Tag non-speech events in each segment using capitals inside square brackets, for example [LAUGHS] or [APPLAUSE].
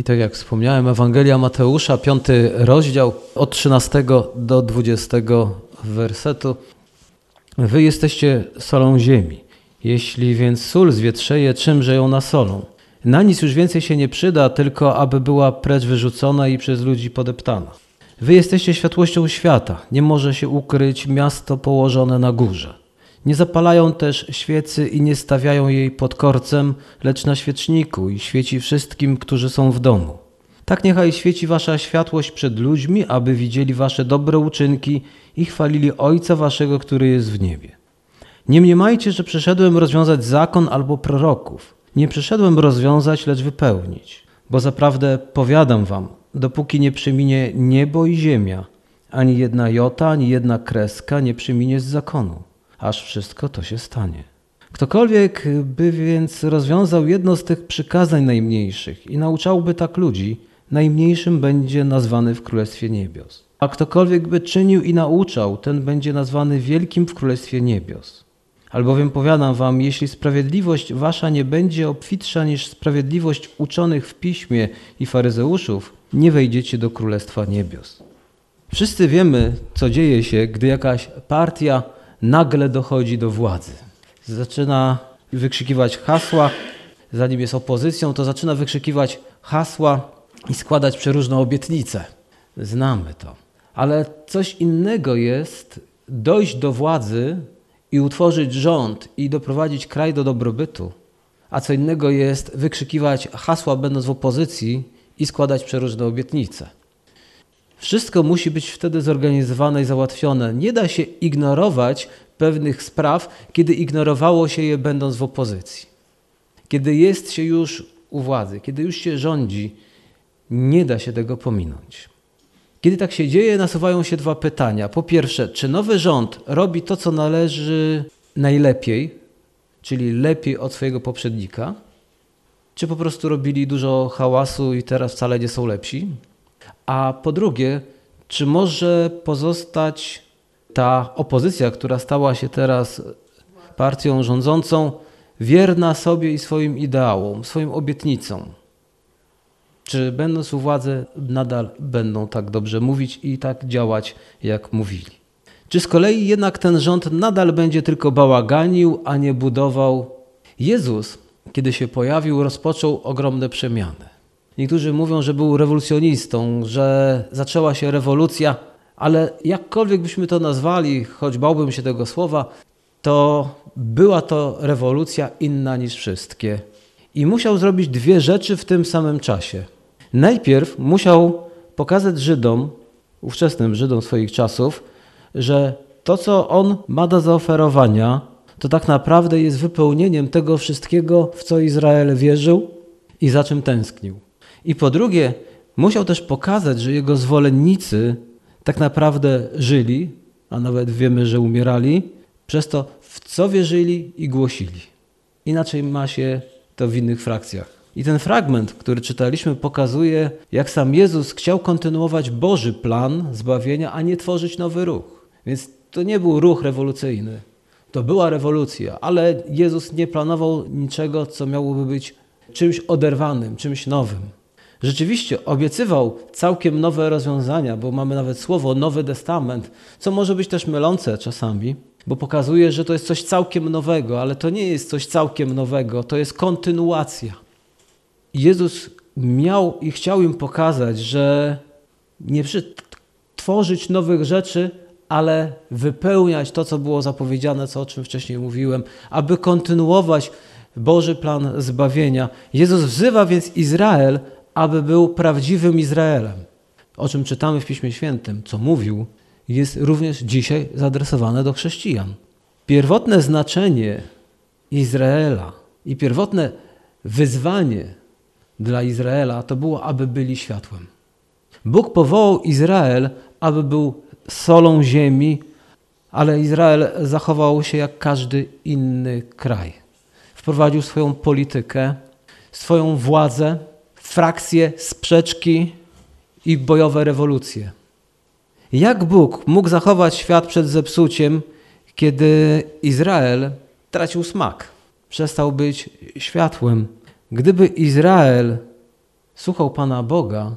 I tak jak wspomniałem, Ewangelia Mateusza, piąty rozdział, od 13 do 20 wersetu. Wy jesteście solą ziemi. Jeśli więc sól zwietrzeje, czymże ją nasolą? Na nic już więcej się nie przyda, tylko aby była precz wyrzucona i przez ludzi podeptana. Wy jesteście światłością świata. Nie może się ukryć miasto położone na górze. Nie zapalają też świecy i nie stawiają jej pod korcem, lecz na świeczniku i świeci wszystkim, którzy są w domu. Tak niechaj świeci wasza światłość przed ludźmi, aby widzieli wasze dobre uczynki i chwalili Ojca waszego, który jest w niebie. Nie mniemajcie, że przyszedłem rozwiązać zakon albo proroków. Nie przyszedłem rozwiązać, lecz wypełnić. Bo zaprawdę powiadam wam, dopóki nie przeminie niebo i ziemia, ani jedna jota, ani jedna kreska nie przeminie z zakonu, aż wszystko to się stanie. Ktokolwiek by więc rozwiązał jedno z tych przykazań najmniejszych i nauczałby tak ludzi, najmniejszym będzie nazwany w Królestwie Niebios. A ktokolwiek by czynił i nauczał, ten będzie nazwany wielkim w Królestwie Niebios. Albowiem powiadam wam, jeśli sprawiedliwość wasza nie będzie obfitsza niż sprawiedliwość uczonych w piśmie i faryzeuszów, nie wejdziecie do Królestwa Niebios. Wszyscy wiemy, co dzieje się, gdy jakaś partia nagle dochodzi do władzy. Zaczyna wykrzykiwać hasła, zanim jest opozycją, to zaczyna wykrzykiwać hasła i składać przeróżne obietnice. Znamy to. Ale coś innego jest dojść do władzy i utworzyć rząd i doprowadzić kraj do dobrobytu, a co innego jest wykrzykiwać hasła, będąc w opozycji i składać przeróżne obietnice. Wszystko musi być wtedy zorganizowane i załatwione. Nie da się ignorować pewnych spraw, kiedy ignorowało się je, będąc w opozycji. Kiedy jest się już u władzy, kiedy już się rządzi, nie da się tego pominąć. Kiedy tak się dzieje, nasuwają się dwa pytania. Po pierwsze, czy nowy rząd robi to, co należy najlepiej, czyli lepiej od swojego poprzednika, czy po prostu robili dużo hałasu i teraz wcale nie są lepsi? A po drugie, czy może pozostać ta opozycja, która stała się teraz partią rządzącą, wierna sobie i swoim ideałom, swoim obietnicom? Czy będąc u władzy nadal będą tak dobrze mówić i tak działać, jak mówili? Czy z kolei jednak ten rząd nadal będzie tylko bałaganił, a nie budował? Jezus, kiedy się pojawił, rozpoczął ogromne przemiany. Niektórzy mówią, że był rewolucjonistą, że zaczęła się rewolucja, ale jakkolwiek byśmy to nazwali, choć bałbym się tego słowa, to była to rewolucja inna niż wszystkie. I musiał zrobić dwie rzeczy w tym samym czasie. Najpierw musiał pokazać Żydom, ówczesnym Żydom swoich czasów, że to, co on ma do zaoferowania, to tak naprawdę jest wypełnieniem tego wszystkiego, w co Izrael wierzył i za czym tęsknił. I po drugie, musiał też pokazać, że jego zwolennicy tak naprawdę żyli, a nawet wiemy, że umierali, przez to, w co wierzyli i głosili. Inaczej ma się to w innych frakcjach. I ten fragment, który czytaliśmy, pokazuje, jak sam Jezus chciał kontynuować Boży plan zbawienia, a nie tworzyć nowy ruch. Więc to nie był ruch rewolucyjny. To była rewolucja, ale Jezus nie planował niczego, co miałoby być czymś oderwanym, czymś nowym. Rzeczywiście obiecywał całkiem nowe rozwiązania, bo mamy nawet słowo Nowy Testament, co może być też mylące czasami, bo pokazuje, że to jest coś całkiem nowego, ale to nie jest coś całkiem nowego, to jest kontynuacja. Jezus miał i chciał im pokazać, że nie tworzyć nowych rzeczy, ale wypełniać to, co było zapowiedziane, co o czym wcześniej mówiłem, aby kontynuować Boży plan zbawienia. Jezus wzywa więc Izrael, aby był prawdziwym Izraelem. O czym czytamy w Piśmie Świętym, co mówił, jest również dzisiaj zaadresowane do chrześcijan. Pierwotne znaczenie Izraela i pierwotne wyzwanie dla Izraela to było, aby byli światłem. Bóg powołał Izrael, aby był solą ziemi, ale Izrael zachował się jak każdy inny kraj. Wprowadził swoją politykę, swoją władzę, frakcje, sprzeczki i bojowe rewolucje. Jak Bóg mógł zachować świat przed zepsuciem, kiedy Izrael tracił smak, przestał być światłem? Gdyby Izrael słuchał Pana Boga,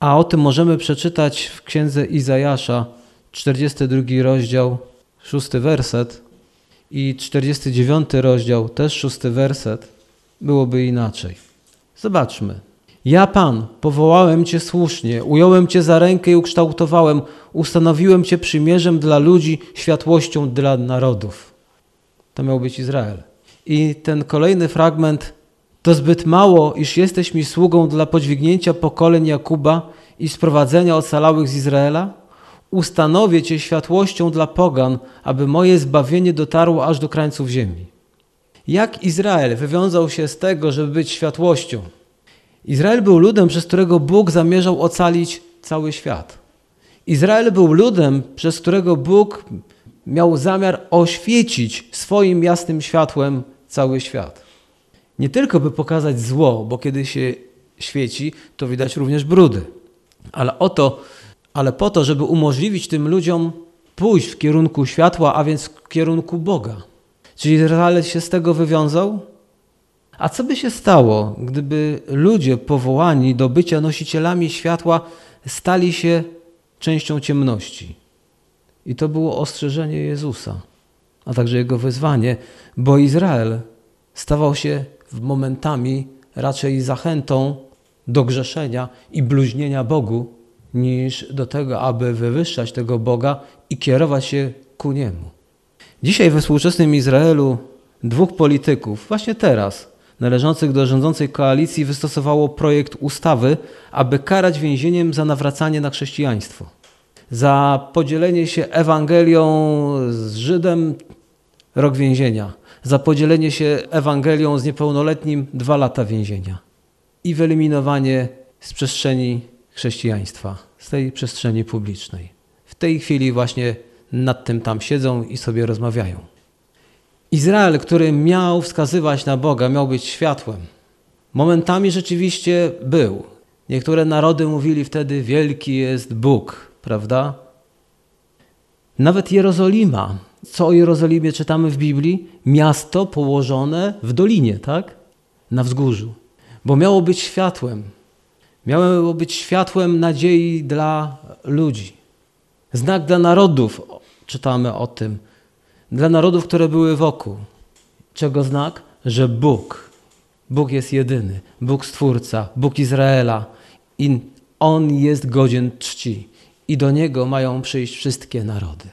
a o tym możemy przeczytać w księdze Izajasza, 42 rozdział, 6 werset i 49 rozdział, też 6 werset, byłoby inaczej. Zobaczmy. Ja, Pan, powołałem Cię słusznie, ująłem Cię za rękę i ukształtowałem, ustanowiłem Cię przymierzem dla ludzi, światłością dla narodów. To miał być Izrael. I ten kolejny fragment to zbyt mało, iż jesteś mi sługą dla podźwignięcia pokoleń Jakuba i sprowadzenia ocalałych z Izraela? Ustanowię Cię światłością dla pogan, aby moje zbawienie dotarło aż do krańców ziemi. Jak Izrael wywiązał się z tego, żeby być światłością? Izrael był ludem, przez którego Bóg zamierzał ocalić cały świat. Izrael był ludem, przez którego Bóg miał zamiar oświecić swoim jasnym światłem cały świat. Nie tylko by pokazać zło, bo kiedy się świeci, to widać również brudy, ale oto, ale po to, żeby umożliwić tym ludziom pójść w kierunku światła, a więc w kierunku Boga. Czyli Izrael się z tego wywiązał? A co by się stało, gdyby ludzie powołani do bycia nosicielami światła stali się częścią ciemności? I to było ostrzeżenie Jezusa, a także jego wezwanie, bo Izrael stawał się momentami raczej zachętą do grzeszenia i bluźnienia Bogu, niż do tego, aby wywyższać tego Boga i kierować się ku Niemu. Dzisiaj we współczesnym Izraelu dwóch polityków, właśnie teraz, należących do rządzącej koalicji, wystosowało projekt ustawy, aby karać więzieniem za nawracanie na chrześcijaństwo. Za podzielenie się Ewangelią z Żydem rok więzienia. Za podzielenie się Ewangelią z niepełnoletnim dwa lata więzienia. I wyeliminowanie z przestrzeni chrześcijaństwa, z tej przestrzeni publicznej. W tej chwili właśnie nad tym tam siedzą i sobie rozmawiają. Izrael, który miał wskazywać na Boga, miał być światłem. Momentami rzeczywiście był. Niektóre narody mówili wtedy: Wielki jest Bóg, prawda? Nawet Jerozolima. Co o Jerozolimie czytamy w Biblii? Miasto położone w dolinie, tak? Na wzgórzu. Bo miało być światłem. Miało być światłem nadziei dla ludzi. Znak dla narodów, czytamy o tym. Dla narodów, które były wokół. Czego znak? Że Bóg, Bóg jest jedyny, Bóg Stwórca, Bóg Izraela i On jest godzien czci i do Niego mają przyjść wszystkie narody.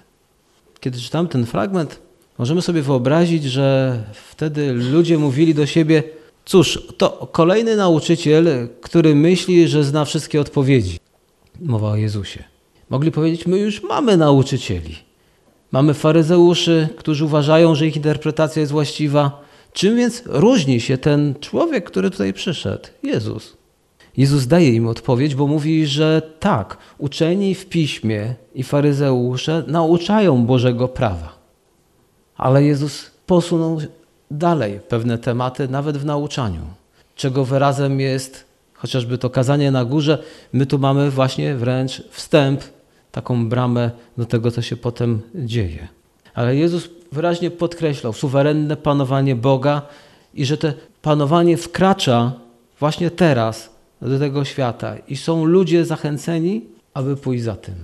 Kiedy czytam ten fragment, możemy sobie wyobrazić, że wtedy ludzie mówili do siebie, cóż, to kolejny nauczyciel, który myśli, że zna wszystkie odpowiedzi. Mowa o Jezusie. Mogli powiedzieć, my już mamy nauczycieli. Mamy faryzeuszy, którzy uważają, że ich interpretacja jest właściwa. Czym więc różni się ten człowiek, który tutaj przyszedł? Jezus. Jezus daje im odpowiedź, bo mówi, że tak, uczeni w piśmie i faryzeusze nauczają Bożego prawa. Ale Jezus posunął dalej pewne tematy, nawet w nauczaniu, czego wyrazem jest chociażby to kazanie na górze. My tu mamy właśnie wręcz wstęp, taką bramę do tego, co się potem dzieje. Ale Jezus wyraźnie podkreślał suwerenne panowanie Boga i że to panowanie wkracza właśnie teraz do tego świata i są ludzie zachęceni, aby pójść za tym.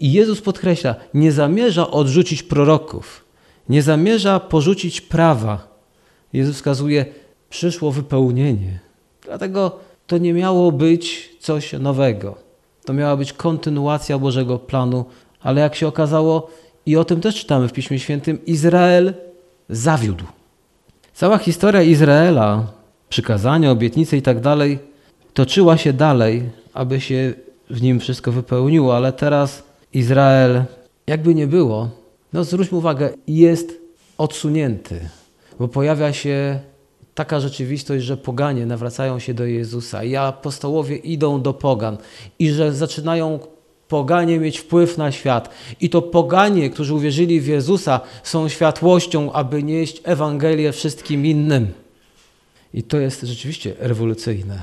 I Jezus podkreśla, nie zamierza odrzucić proroków, nie zamierza porzucić prawa. Jezus wskazuje, przyszło wypełnienie. Dlatego to nie miało być coś nowego. To miała być kontynuacja Bożego planu, ale jak się okazało, i o tym też czytamy w Piśmie Świętym, Izrael zawiódł. Cała historia Izraela, przykazania, obietnice i tak dalej, toczyła się dalej, aby się w nim wszystko wypełniło, ale teraz Izrael, jakby nie było, no zwróćmy uwagę, jest odsunięty, bo pojawia się taka rzeczywistość, że poganie nawracają się do Jezusa i apostołowie idą do pogan i że zaczynają poganie mieć wpływ na świat. I to poganie, którzy uwierzyli w Jezusa, są światłością, aby nieść Ewangelię wszystkim innym. I to jest rzeczywiście rewolucyjne.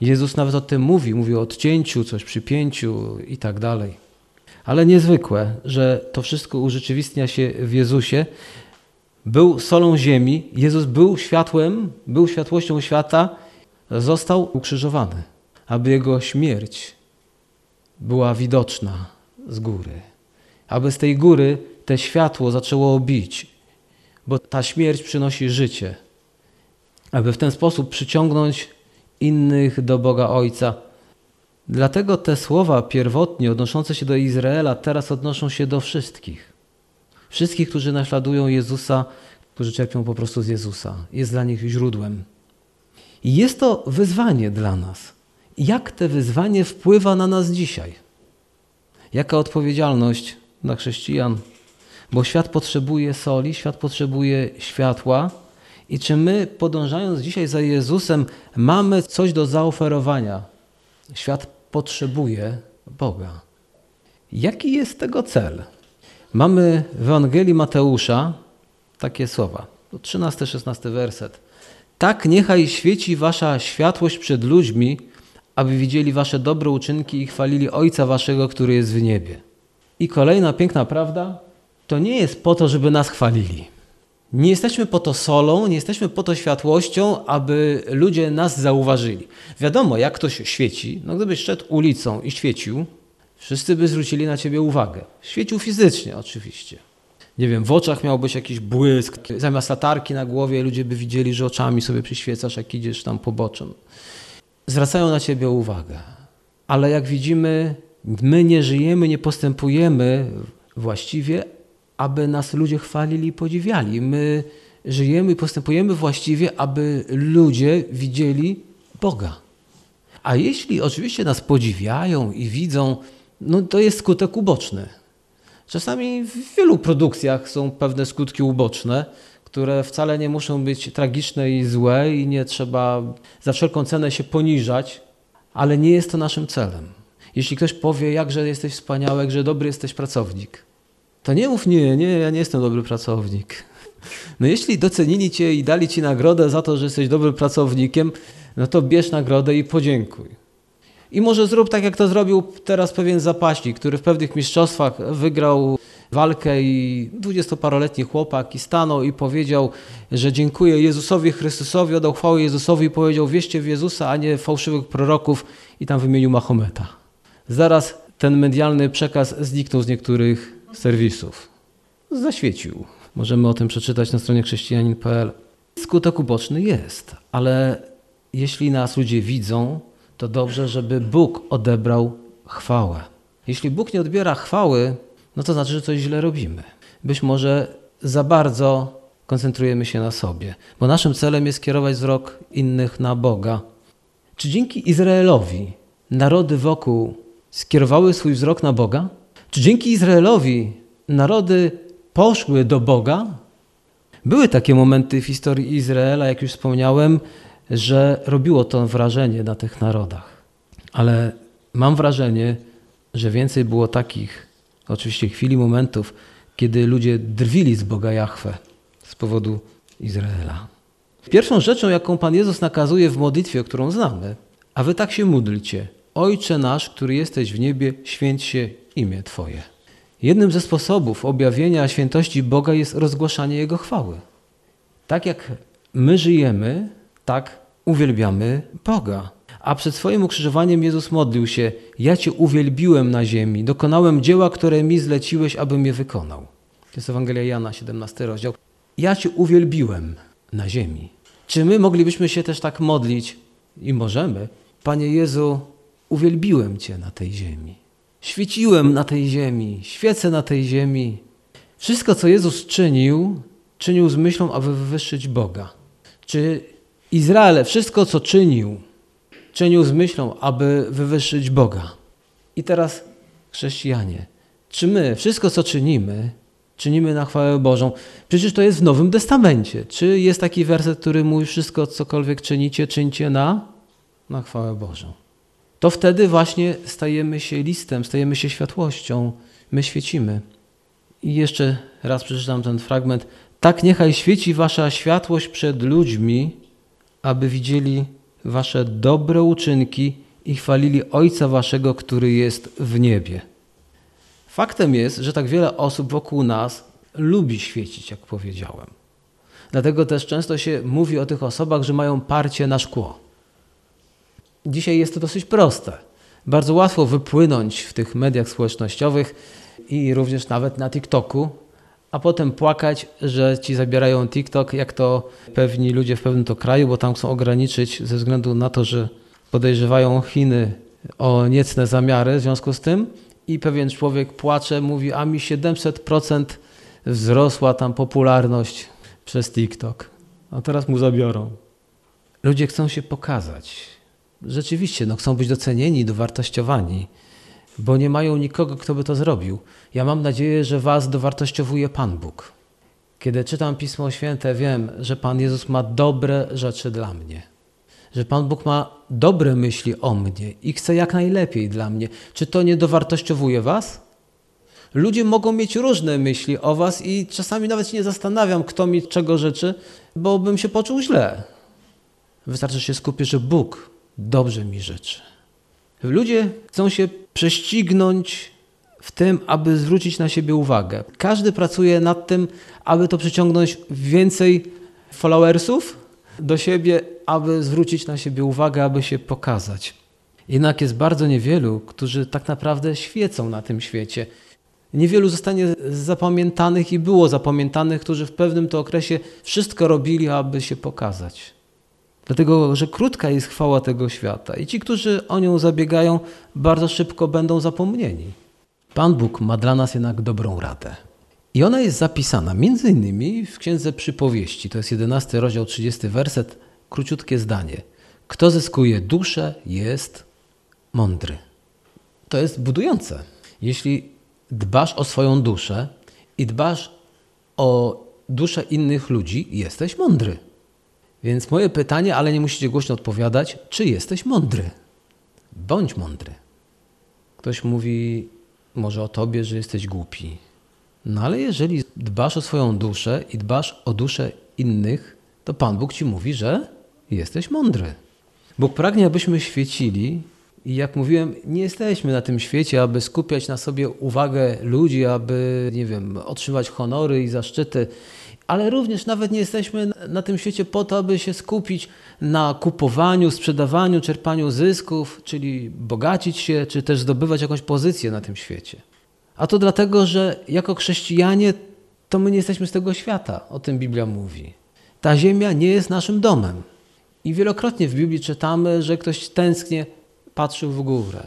Jezus nawet o tym mówi, mówi o odcięciu, coś przypięciu i tak dalej. Ale niezwykłe, że to wszystko urzeczywistnia się w Jezusie. Był solą ziemi, Jezus był światłem, był światłością świata, został ukrzyżowany. aby Jego śmierć była widoczna z góry. Aby z tej góry te światło zaczęło bić, bo ta śmierć przynosi życie. Aby w ten sposób przyciągnąć innych do Boga Ojca. Dlatego te słowa pierwotnie odnoszące się do Izraela teraz odnoszą się do wszystkich. Wszystkich, którzy naśladują Jezusa, którzy czerpią po prostu z Jezusa. Jest dla nich źródłem. I jest to wyzwanie dla nas. Jak to wyzwanie wpływa na nas dzisiaj? Jaka odpowiedzialność dla chrześcijan? Bo świat potrzebuje soli, świat potrzebuje światła. I czy my, podążając dzisiaj za Jezusem, mamy coś do zaoferowania? Świat potrzebuje Boga. Jaki jest tego cel? Mamy w Ewangelii Mateusza takie słowa. 13-16 werset. Tak niechaj świeci wasza światłość przed ludźmi, aby widzieli wasze dobre uczynki i chwalili Ojca waszego, który jest w niebie. I kolejna piękna prawda, to nie jest po to, żeby nas chwalili. Nie jesteśmy po to solą, nie jesteśmy po to światłością, aby ludzie nas zauważyli. Wiadomo, jak ktoś świeci, no gdybyś szedł ulicą i świecił, wszyscy by zwrócili na ciebie uwagę. Świecił fizycznie oczywiście. Nie wiem, w oczach miałbyś jakiś błysk, zamiast latarki na głowie ludzie by widzieli, że oczami sobie przyświecasz, jak idziesz tam poboczem. Zwracają na ciebie uwagę. Ale jak widzimy, my nie żyjemy, nie postępujemy właściwie, aby nas ludzie chwalili i podziwiali. My żyjemy i postępujemy właściwie, aby ludzie widzieli Boga. A jeśli oczywiście nas podziwiają i widzą, no to jest skutek uboczny. Czasami w wielu produkcjach są pewne skutki uboczne, które wcale nie muszą być tragiczne i złe i nie trzeba za wszelką cenę się poniżać, ale nie jest to naszym celem. Jeśli ktoś powie, jakże jesteś wspaniały, jakże dobry jesteś pracownik, to nie mów nie, nie, ja nie jestem dobry pracownik. [LAUGHS] No jeśli docenili cię i dali ci nagrodę za to, że jesteś dobrym pracownikiem, no to bierz nagrodę i podziękuj. I może zrób tak, jak to zrobił teraz pewien zapaśnik, który w pewnych mistrzostwach wygrał walkę i dwudziestoparoletni chłopak i stanął i powiedział, że dziękuję Jezusowi Chrystusowi, oddał chwałę Jezusowi i powiedział wieście w Jezusa, a nie fałszywych proroków i tam wymienił Mahometa. Zaraz ten medialny przekaz zniknął z niektórych serwisów. Zaświecił. Możemy o tym przeczytać na stronie chrześcijanin.pl. Skutek uboczny jest, ale jeśli nas ludzie widzą, to dobrze, żeby Bóg odebrał chwałę. Jeśli Bóg nie odbiera chwały, no to znaczy, że coś źle robimy. Być może za bardzo koncentrujemy się na sobie, bo naszym celem jest kierować wzrok innych na Boga. Czy dzięki Izraelowi narody wokół skierowały swój wzrok na Boga? Czy dzięki Izraelowi narody poszły do Boga? Były takie momenty w historii Izraela, jak już wspomniałem, że robiło to wrażenie na tych narodach. Ale mam wrażenie, że więcej było takich, oczywiście chwili, momentów, kiedy ludzie drwili z Boga Jahwe z powodu Izraela. Pierwszą rzeczą, jaką Pan Jezus nakazuje w modlitwie, którą znamy, a wy tak się módlcie. Ojcze nasz, który jesteś w niebie, święć się imię Twoje. Jednym ze sposobów objawienia świętości Boga jest rozgłaszanie Jego chwały. Tak jak my żyjemy, tak uwielbiamy Boga. A przed swoim ukrzyżowaniem Jezus modlił się: Ja Cię uwielbiłem na ziemi, dokonałem dzieła, które mi zleciłeś, abym je wykonał. To jest Ewangelia Jana, 17 rozdział. Ja Cię uwielbiłem na ziemi. Czy my moglibyśmy się też tak modlić? I możemy. Panie Jezu, uwielbiłem Cię na tej ziemi. Świeciłem na tej ziemi, świecę na tej ziemi. Wszystko, co Jezus czynił, czynił z myślą, aby wywyższyć Boga. Czy Izrael wszystko, co czynił, czynił z myślą, aby wywyższyć Boga. I teraz chrześcijanie, czy my wszystko, co czynimy, czynimy na chwałę Bożą? Przecież to jest w Nowym Testamencie. Czy jest taki werset, który mówi wszystko, cokolwiek czynicie, czyńcie na, na chwałę Bożą? To wtedy właśnie stajemy się listem, stajemy się światłością, my świecimy. I jeszcze raz przeczytam ten fragment. Tak niechaj świeci wasza światłość przed ludźmi, aby widzieli wasze dobre uczynki i chwalili Ojca waszego, który jest w niebie. Faktem jest, że tak wiele osób wokół nas lubi świecić, jak powiedziałem. Dlatego też często się mówi o tych osobach, że mają parcie na szkło. Dzisiaj jest to dosyć proste. Bardzo łatwo wypłynąć w tych mediach społecznościowych i również nawet na TikToku, a potem płakać, że ci zabierają TikTok, jak to pewni ludzie w pewnym to kraju, bo tam chcą ograniczyć ze względu na to, że podejrzewają Chiny o niecne zamiary w związku z tym i pewien człowiek płacze, mówi, a mi 700% wzrosła tam popularność przez TikTok. A teraz mu zabiorą. Ludzie chcą się pokazać. Rzeczywiście, no, chcą być docenieni, dowartościowani, bo nie mają nikogo, kto by to zrobił. Ja mam nadzieję, że Was dowartościowuje Pan Bóg. Kiedy czytam Pismo Święte, wiem, że Pan Jezus ma dobre rzeczy dla mnie. Że Pan Bóg ma dobre myśli o mnie i chce jak najlepiej dla mnie. Czy to nie dowartościowuje Was? Ludzie mogą mieć różne myśli o Was i czasami nawet się nie zastanawiam, kto mi czego życzy, bo bym się poczuł źle. Wystarczy się skupić, że Bóg dobrze mi życzy. Ludzie chcą się prześcignąć w tym, aby zwrócić na siebie uwagę. Każdy pracuje nad tym, aby to przyciągnąć więcej followersów do siebie, aby zwrócić na siebie uwagę, aby się pokazać. Jednak jest bardzo niewielu, którzy tak naprawdę świecą na tym świecie. Niewielu zostanie zapamiętanych i było zapamiętanych, którzy w pewnym to okresie wszystko robili, aby się pokazać. Dlatego, że krótka jest chwała tego świata i ci, którzy o nią zabiegają, bardzo szybko będą zapomnieni. Pan Bóg ma dla nas jednak dobrą radę. I ona jest zapisana między innymi w Księdze Przypowieści, to jest 11 rozdział 30 werset, króciutkie zdanie. Kto zyskuje duszę jest mądry. To jest budujące. Jeśli dbasz o swoją duszę i dbasz o duszę innych ludzi, jesteś mądry. Więc moje pytanie, ale nie musicie głośno odpowiadać, czy jesteś mądry? Bądź mądry. Ktoś mówi może o tobie, że jesteś głupi. No ale jeżeli dbasz o swoją duszę i dbasz o duszę innych, to Pan Bóg ci mówi, że jesteś mądry. Bóg pragnie, abyśmy świecili i jak mówiłem, nie jesteśmy na tym świecie, aby skupiać na sobie uwagę ludzi, aby, nie wiem, otrzymywać honory i zaszczyty ale również nawet nie jesteśmy na tym świecie po to, aby się skupić na kupowaniu, sprzedawaniu, czerpaniu zysków, czyli bogacić się, czy też zdobywać jakąś pozycję na tym świecie. A to dlatego, że jako chrześcijanie to my nie jesteśmy z tego świata, o tym Biblia mówi. Ta ziemia nie jest naszym domem. I wielokrotnie w Biblii czytamy, że ktoś tęsknie patrzył w górę.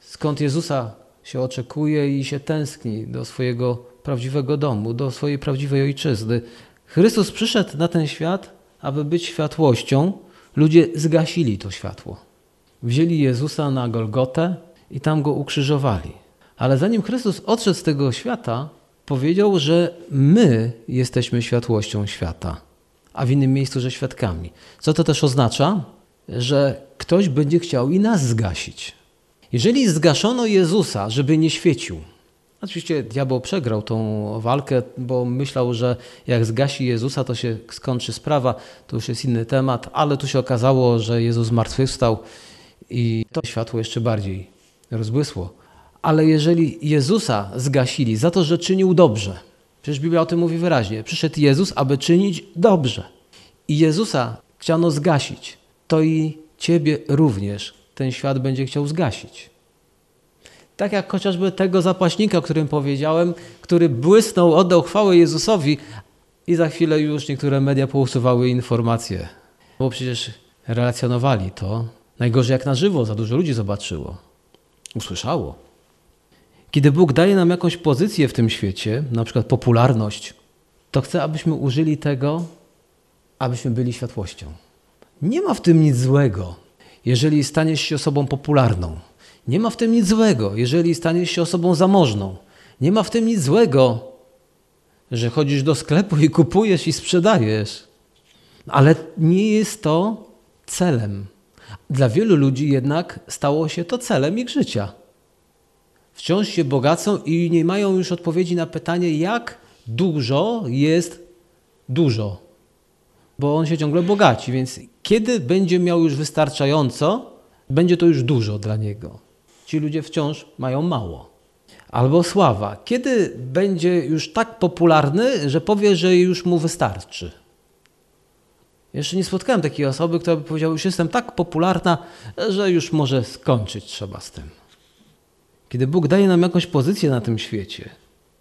Skąd Jezusa się oczekuje i się tęskni do swojego prawdziwego domu, do swojej prawdziwej ojczyzny. Chrystus przyszedł na ten świat, aby być światłością. Ludzie zgasili to światło. Wzięli Jezusa na Golgotę i tam go ukrzyżowali. Ale zanim Chrystus odszedł z tego świata, powiedział, że my jesteśmy światłością świata, a w innym miejscu, że świadkami. Co to też oznacza? Że ktoś będzie chciał i nas zgasić. Jeżeli zgaszono Jezusa, żeby nie świecił, Oczywiście diabeł przegrał tą walkę, bo myślał, że jak zgasi Jezusa, to się skończy sprawa. To już jest inny temat, ale tu się okazało, że Jezus zmartwychwstał i to światło jeszcze bardziej rozbłysło. Ale jeżeli Jezusa zgasili za to, że czynił dobrze, przecież Biblia o tym mówi wyraźnie, przyszedł Jezus, aby czynić dobrze. I Jezusa chciano zgasić, to i ciebie również ten świat będzie chciał zgasić. Tak jak chociażby tego zapaśnika, o którym powiedziałem, który błysnął, oddał chwałę Jezusowi i za chwilę już niektóre media pousuwały informacje. Bo przecież relacjonowali to. Najgorzej jak na żywo, za dużo ludzi zobaczyło, usłyszało. Kiedy Bóg daje nam jakąś pozycję w tym świecie, na przykład popularność, to chce, abyśmy użyli tego, abyśmy byli światłością. Nie ma w tym nic złego, jeżeli staniesz się osobą popularną nie ma w tym nic złego, jeżeli staniesz się osobą zamożną. Nie ma w tym nic złego, że chodzisz do sklepu i kupujesz i sprzedajesz. Ale nie jest to celem. Dla wielu ludzi jednak stało się to celem ich życia. Wciąż się bogacą i nie mają już odpowiedzi na pytanie, jak dużo jest dużo. Bo on się ciągle bogaci, więc kiedy będzie miał już wystarczająco, będzie to już dużo dla niego ci ludzie wciąż mają mało. Albo sława. Kiedy będzie już tak popularny, że powie, że już mu wystarczy? Jeszcze nie spotkałem takiej osoby, która by powiedziała, już jestem tak popularna, że już może skończyć trzeba z tym. Kiedy Bóg daje nam jakąś pozycję na tym świecie,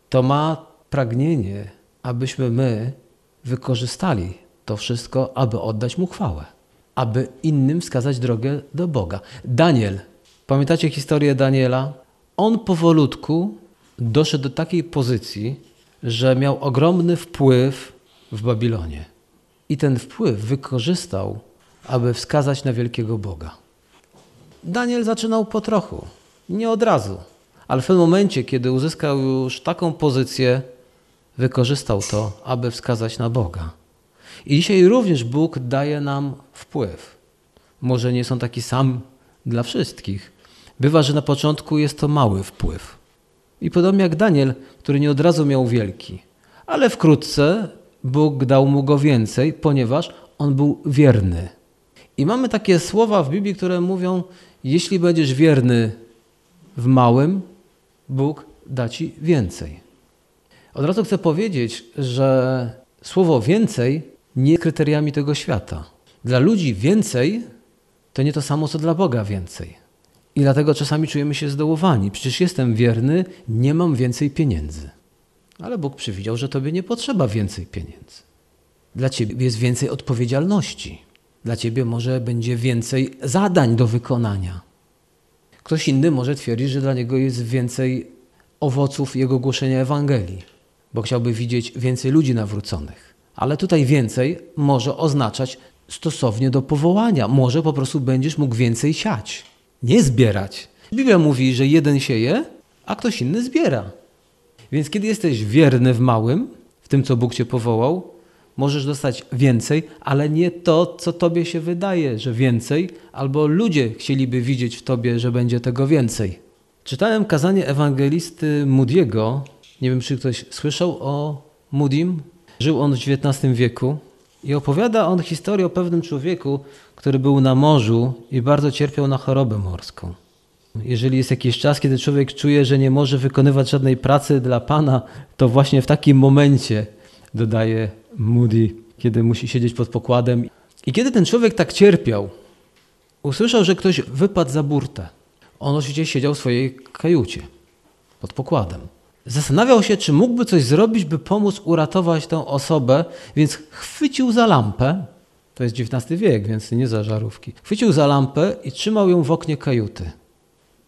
to ma pragnienie, abyśmy my wykorzystali to wszystko, aby oddać Mu chwałę, aby innym wskazać drogę do Boga. Daniel, pamiętacie historię Daniela? On powolutku doszedł do takiej pozycji, że miał ogromny wpływ w Babilonie. I ten wpływ wykorzystał, aby wskazać na wielkiego Boga. Daniel zaczynał po trochu, nie od razu, ale w tym momencie, kiedy uzyskał już taką pozycję, wykorzystał to, aby wskazać na Boga. I dzisiaj również Bóg daje nam wpływ. Może nie są taki sam dla wszystkich. Bywa, że na początku jest to mały wpływ. I podobnie jak Daniel, który nie od razu miał wielki, ale wkrótce Bóg dał mu go więcej, ponieważ on był wierny. I mamy takie słowa w Biblii, które mówią: Jeśli będziesz wierny w małym, Bóg da ci więcej. Od razu chcę powiedzieć, że słowo więcej nie jest kryteriami tego świata. Dla ludzi więcej to nie to samo, co dla Boga więcej. I dlatego czasami czujemy się zdołowani. Przecież jestem wierny, nie mam więcej pieniędzy. Ale Bóg przewidział, że tobie nie potrzeba więcej pieniędzy. Dla ciebie jest więcej odpowiedzialności. Dla ciebie może będzie więcej zadań do wykonania. Ktoś inny może twierdzić, że dla niego jest więcej owoców jego głoszenia Ewangelii, bo chciałby widzieć więcej ludzi nawróconych. Ale tutaj więcej może oznaczać stosownie do powołania. Może po prostu będziesz mógł więcej siać, nie zbierać. Biblia mówi, że jeden sieje, a ktoś inny zbiera. Więc kiedy jesteś wierny w małym, w tym, co Bóg cię powołał, możesz dostać więcej, ale nie to, co tobie się wydaje, że więcej, albo ludzie chcieliby widzieć w tobie, że będzie tego więcej. Czytałem kazanie ewangelisty Moody'ego. Nie wiem, czy ktoś słyszał o Moody'm. Żył on w XIX wieku i opowiada on historię o pewnym człowieku, który był na morzu i bardzo cierpiał na chorobę morską. Jeżeli jest jakiś czas, kiedy człowiek czuje, że nie może wykonywać żadnej pracy dla Pana, to właśnie w takim momencie dodaje Moody, kiedy musi siedzieć pod pokładem. I kiedy ten człowiek tak cierpiał, usłyszał, że ktoś wypadł za burtę. On oczywiście siedział w swojej kajucie pod pokładem. Zastanawiał się, czy mógłby coś zrobić, by pomóc uratować tę osobę, więc chwycił za lampę. To jest XIX wiek, więc nie za żarówki. Chwycił za lampę i trzymał ją w oknie kajuty.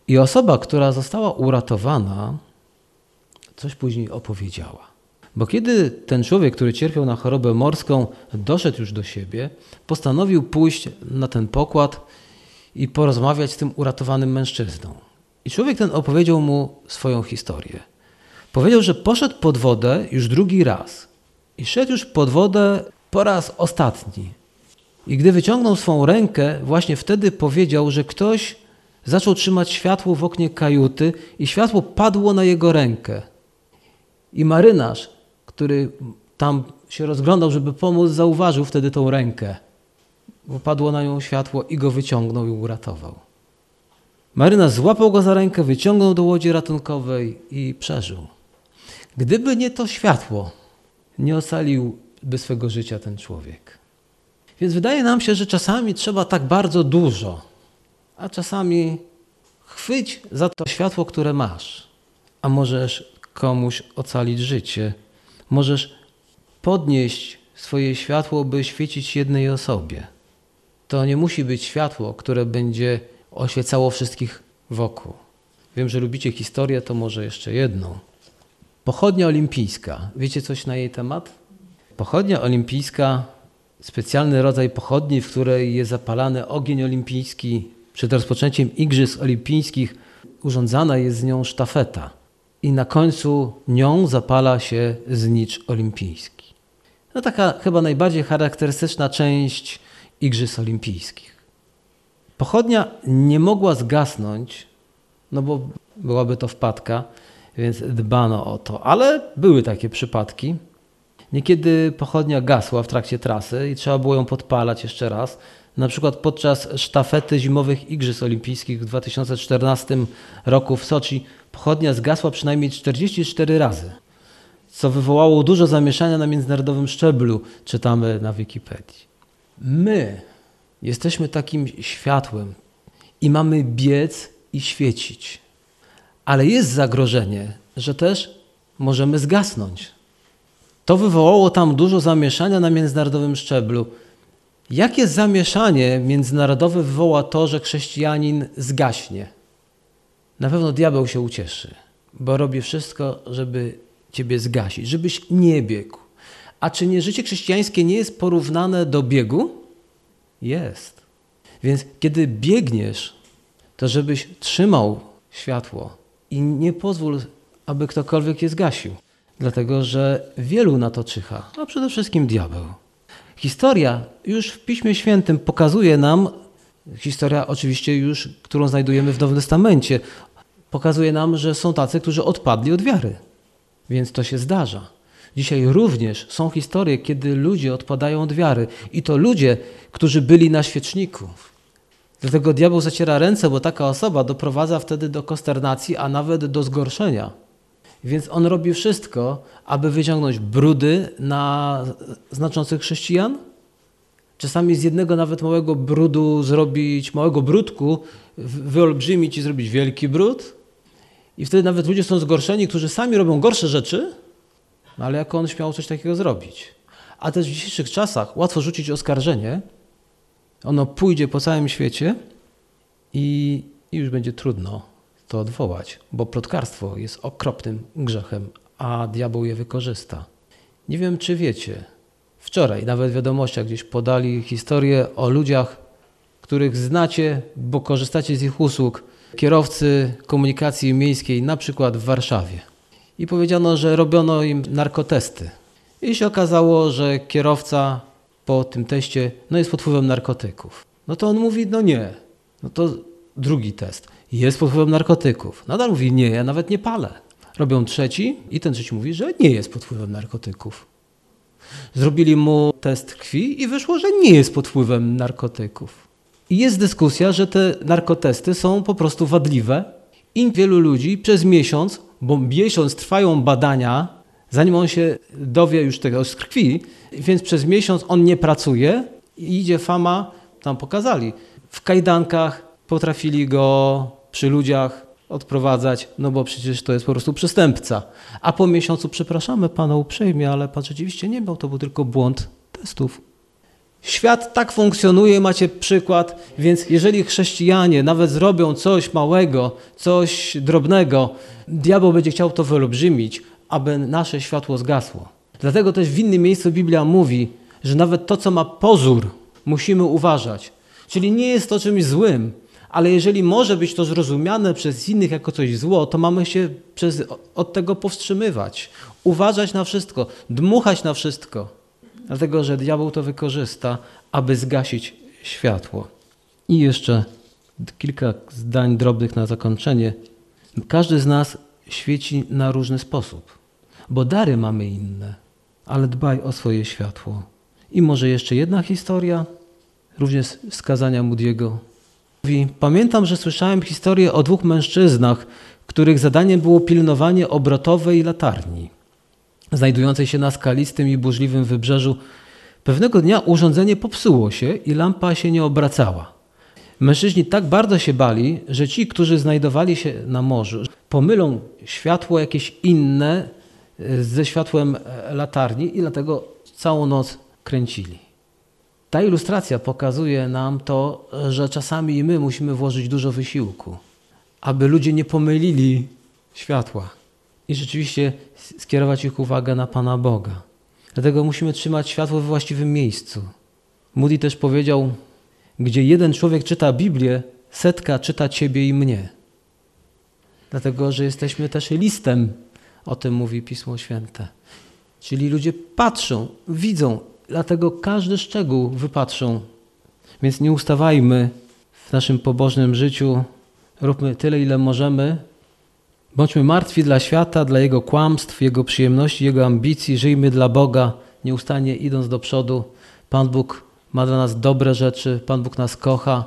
I osoba, która została uratowana, coś później opowiedziała. Bo kiedy ten człowiek, który cierpiał na chorobę morską, doszedł już do siebie, postanowił pójść na ten pokład i porozmawiać z tym uratowanym mężczyzną. I człowiek ten opowiedział mu swoją historię. Powiedział, że poszedł pod wodę już drugi raz i szedł już pod wodę po raz ostatni. I gdy wyciągnął swą rękę, właśnie wtedy powiedział, że ktoś zaczął trzymać światło w oknie kajuty i światło padło na jego rękę. I marynarz, który tam się rozglądał, żeby pomóc, zauważył wtedy tą rękę, bo padło na nią światło i go wyciągnął i uratował. Marynarz złapał go za rękę, wyciągnął do łodzi ratunkowej i przeżył. Gdyby nie to światło, nie ocaliłby swego życia ten człowiek. Więc wydaje nam się, że czasami trzeba tak bardzo dużo, a czasami chwyć za to światło, które masz, a możesz komuś ocalić życie. Możesz podnieść swoje światło, by świecić jednej osobie. To nie musi być światło, które będzie oświecało wszystkich wokół. Wiem, że lubicie historię, to może jeszcze jedną. Pochodnia olimpijska. Wiecie coś na jej temat? Pochodnia olimpijska, specjalny rodzaj pochodni, w której jest zapalany ogień olimpijski. Przed rozpoczęciem Igrzysk Olimpijskich urządzana jest z nią sztafeta i na końcu nią zapala się znicz olimpijski. No taka chyba najbardziej charakterystyczna część Igrzysk Olimpijskich. Pochodnia nie mogła zgasnąć, no bo byłaby to wpadka, więc dbano o to. Ale były takie przypadki. Niekiedy pochodnia gasła w trakcie trasy i trzeba było ją podpalać jeszcze raz. Na przykład podczas sztafety zimowych Igrzysk Olimpijskich w 2014 roku w Soczi pochodnia zgasła przynajmniej 44 razy, co wywołało dużo zamieszania na międzynarodowym szczeblu, czytamy na Wikipedii. My jesteśmy takim światłem i mamy biec i świecić. Ale jest zagrożenie, że też możemy zgasnąć. To wywołało tam dużo zamieszania na międzynarodowym szczeblu. Jakie zamieszanie międzynarodowe wywoła to, że chrześcijanin zgaśnie? Na pewno diabeł się ucieszy, bo robi wszystko, żeby ciebie zgasić, żebyś nie biegł. A czy nie życie chrześcijańskie nie jest porównane do biegu? Jest. Więc kiedy biegniesz, to żebyś trzymał światło i nie pozwól, aby ktokolwiek je zgasił. Dlatego, że wielu na to czyha, a przede wszystkim diabeł. Historia już w Piśmie Świętym pokazuje nam, historia oczywiście już, którą znajdujemy w Nowym Testamencie, pokazuje nam, że są tacy, którzy odpadli od wiary. Więc to się zdarza. Dzisiaj również są historie, kiedy ludzie odpadają od wiary. I to ludzie, którzy byli na świeczniku. Dlatego diabeł zaciera ręce, bo taka osoba doprowadza wtedy do konsternacji, a nawet do zgorszenia. Więc on robi wszystko, aby wyciągnąć brudy na znaczących chrześcijan. Czasami z jednego nawet małego brudu zrobić, małego brudku, wyolbrzymić i zrobić wielki brud. I wtedy nawet ludzie są zgorszeni, którzy sami robią gorsze rzeczy, no ale jak on śmiał coś takiego zrobić? A też w dzisiejszych czasach łatwo rzucić oskarżenie, ono pójdzie po całym świecie i, i już będzie trudno to odwołać, bo plotkarstwo jest okropnym grzechem, a diabeł je wykorzysta. Nie wiem, czy wiecie, wczoraj nawet w wiadomościach gdzieś podali historię o ludziach, których znacie, bo korzystacie z ich usług, kierowcy komunikacji miejskiej, na przykład w Warszawie. I powiedziano, że robiono im narkotesty. I się okazało, że kierowca po tym teście no jest pod wpływem narkotyków. No to on mówi, no nie. No to drugi test. Jest pod wpływem narkotyków. Nadal mówi, nie, ja nawet nie palę. Robią trzeci i ten trzeci mówi, że nie jest pod wpływem narkotyków. Zrobili mu test krwi i wyszło, że nie jest pod wpływem narkotyków. I jest dyskusja, że te narkotesty są po prostu wadliwe i wielu ludzi przez miesiąc, bo miesiąc trwają badania, zanim on się dowie już tego z krwi, więc przez miesiąc on nie pracuje i idzie fama, tam pokazali, w kajdankach potrafili go przy ludziach odprowadzać, no bo przecież to jest po prostu przestępca. A po miesiącu, przepraszamy pana uprzejmie, ale pan rzeczywiście nie miał, to był tylko błąd testów. Świat tak funkcjonuje, macie przykład, więc jeżeli chrześcijanie nawet zrobią coś małego, coś drobnego, diabeł będzie chciał to wyolbrzymić, aby nasze światło zgasło. Dlatego też w innym miejscu Biblia mówi, że nawet to, co ma pozór, musimy uważać. Czyli nie jest to czymś złym, ale jeżeli może być to zrozumiane przez innych jako coś zło, to mamy się przez, od tego powstrzymywać, uważać na wszystko, dmuchać na wszystko, dlatego że diabeł to wykorzysta, aby zgasić światło. I jeszcze kilka zdań drobnych na zakończenie. Każdy z nas świeci na różny sposób, bo dary mamy inne, ale dbaj o swoje światło. I może jeszcze jedna historia, również z kazania Moody'ego. Mówi, pamiętam, że słyszałem historię o dwóch mężczyznach, których zadaniem było pilnowanie obrotowej latarni, znajdującej się na skalistym i burzliwym wybrzeżu. Pewnego dnia urządzenie popsuło się i lampa się nie obracała. Mężczyźni tak bardzo się bali, że ci, którzy znajdowali się na morzu, pomylą światło jakieś inne e, ze światłem e, latarni i dlatego całą noc kręcili. Ta ilustracja pokazuje nam to, że czasami i my musimy włożyć dużo wysiłku, aby ludzie nie pomylili światła i rzeczywiście skierować ich uwagę na Pana Boga. Dlatego musimy trzymać światło we właściwym miejscu. Moody też powiedział, gdzie jeden człowiek czyta Biblię, setka czyta Ciebie i mnie. Dlatego, że jesteśmy też listem, o tym mówi Pismo Święte. Czyli ludzie patrzą, widzą, dlatego każdy szczegół wypatrzą. Więc nie ustawajmy w naszym pobożnym życiu, róbmy tyle, ile możemy. Bądźmy martwi dla świata, dla jego kłamstw, jego przyjemności, jego ambicji. Żyjmy dla Boga, nieustannie idąc do przodu. Pan Bóg ma dla nas dobre rzeczy, Pan Bóg nas kocha,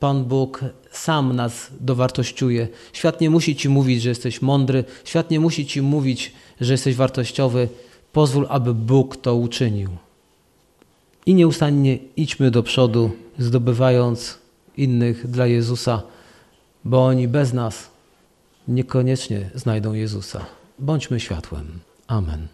Pan Bóg sam nas dowartościuje. Świat nie musi ci mówić, że jesteś mądry, świat nie musi ci mówić, że jesteś wartościowy. Pozwól, aby Bóg to uczynił. I nieustannie idźmy do przodu, zdobywając innych dla Jezusa, bo oni bez nas niekoniecznie znajdą Jezusa. Bądźmy światłem. Amen.